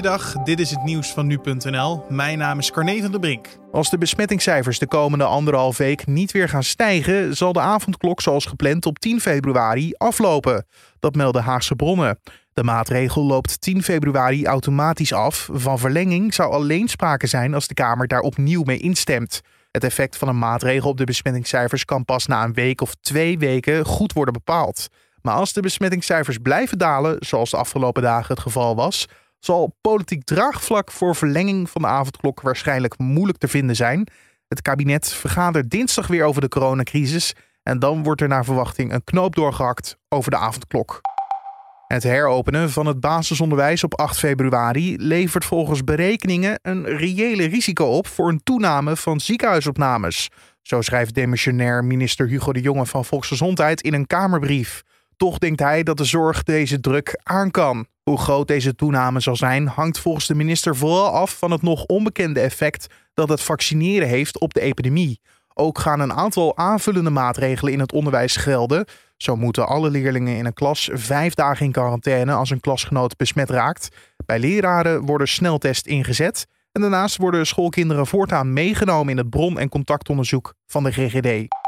Goeiedag, dit is het nieuws van nu.nl. Mijn naam is Carne van der Brink. Als de besmettingscijfers de komende anderhalf week niet weer gaan stijgen, zal de avondklok zoals gepland op 10 februari aflopen. Dat melden Haagse bronnen. De maatregel loopt 10 februari automatisch af. Van verlenging zou alleen sprake zijn als de Kamer daar opnieuw mee instemt. Het effect van een maatregel op de besmettingscijfers kan pas na een week of twee weken goed worden bepaald. Maar als de besmettingscijfers blijven dalen, zoals de afgelopen dagen het geval was, zal politiek draagvlak voor verlenging van de avondklok waarschijnlijk moeilijk te vinden zijn. Het kabinet vergadert dinsdag weer over de coronacrisis en dan wordt er naar verwachting een knoop doorgehakt over de avondklok. Het heropenen van het basisonderwijs op 8 februari levert volgens berekeningen een reële risico op voor een toename van ziekenhuisopnames. Zo schrijft demissionair minister Hugo de Jonge van Volksgezondheid in een Kamerbrief. Toch denkt hij dat de zorg deze druk aan kan. Hoe groot deze toename zal zijn, hangt volgens de minister vooral af van het nog onbekende effect dat het vaccineren heeft op de epidemie. Ook gaan een aantal aanvullende maatregelen in het onderwijs gelden. Zo moeten alle leerlingen in een klas vijf dagen in quarantaine als een klasgenoot besmet raakt. Bij leraren worden sneltest ingezet. En daarnaast worden schoolkinderen voortaan meegenomen in het bron- en contactonderzoek van de GGD.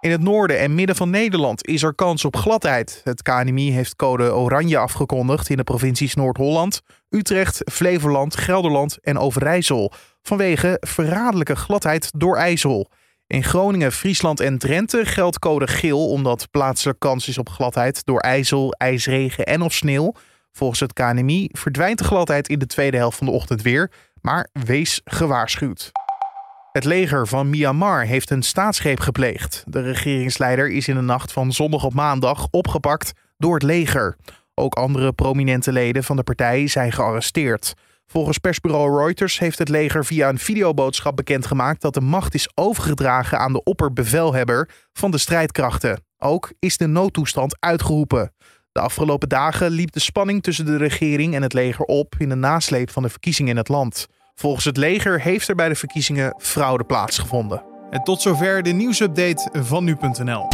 In het noorden en midden van Nederland is er kans op gladheid. Het KNMI heeft code oranje afgekondigd in de provincies Noord-Holland, Utrecht, Flevoland, Gelderland en Overijssel. Vanwege verraderlijke gladheid door ijzel. In Groningen, Friesland en Drenthe geldt code geel omdat plaatselijk kans is op gladheid door ijzel, ijsregen en of sneeuw. Volgens het KNMI verdwijnt de gladheid in de tweede helft van de ochtend weer, maar wees gewaarschuwd. Het leger van Myanmar heeft een staatsgreep gepleegd. De regeringsleider is in de nacht van zondag op maandag opgepakt door het leger. Ook andere prominente leden van de partij zijn gearresteerd. Volgens persbureau Reuters heeft het leger via een videoboodschap bekendgemaakt dat de macht is overgedragen aan de opperbevelhebber van de strijdkrachten. Ook is de noodtoestand uitgeroepen. De afgelopen dagen liep de spanning tussen de regering en het leger op in de nasleep van de verkiezingen in het land. Volgens het leger heeft er bij de verkiezingen fraude plaatsgevonden. En tot zover de nieuwsupdate van nu.nl.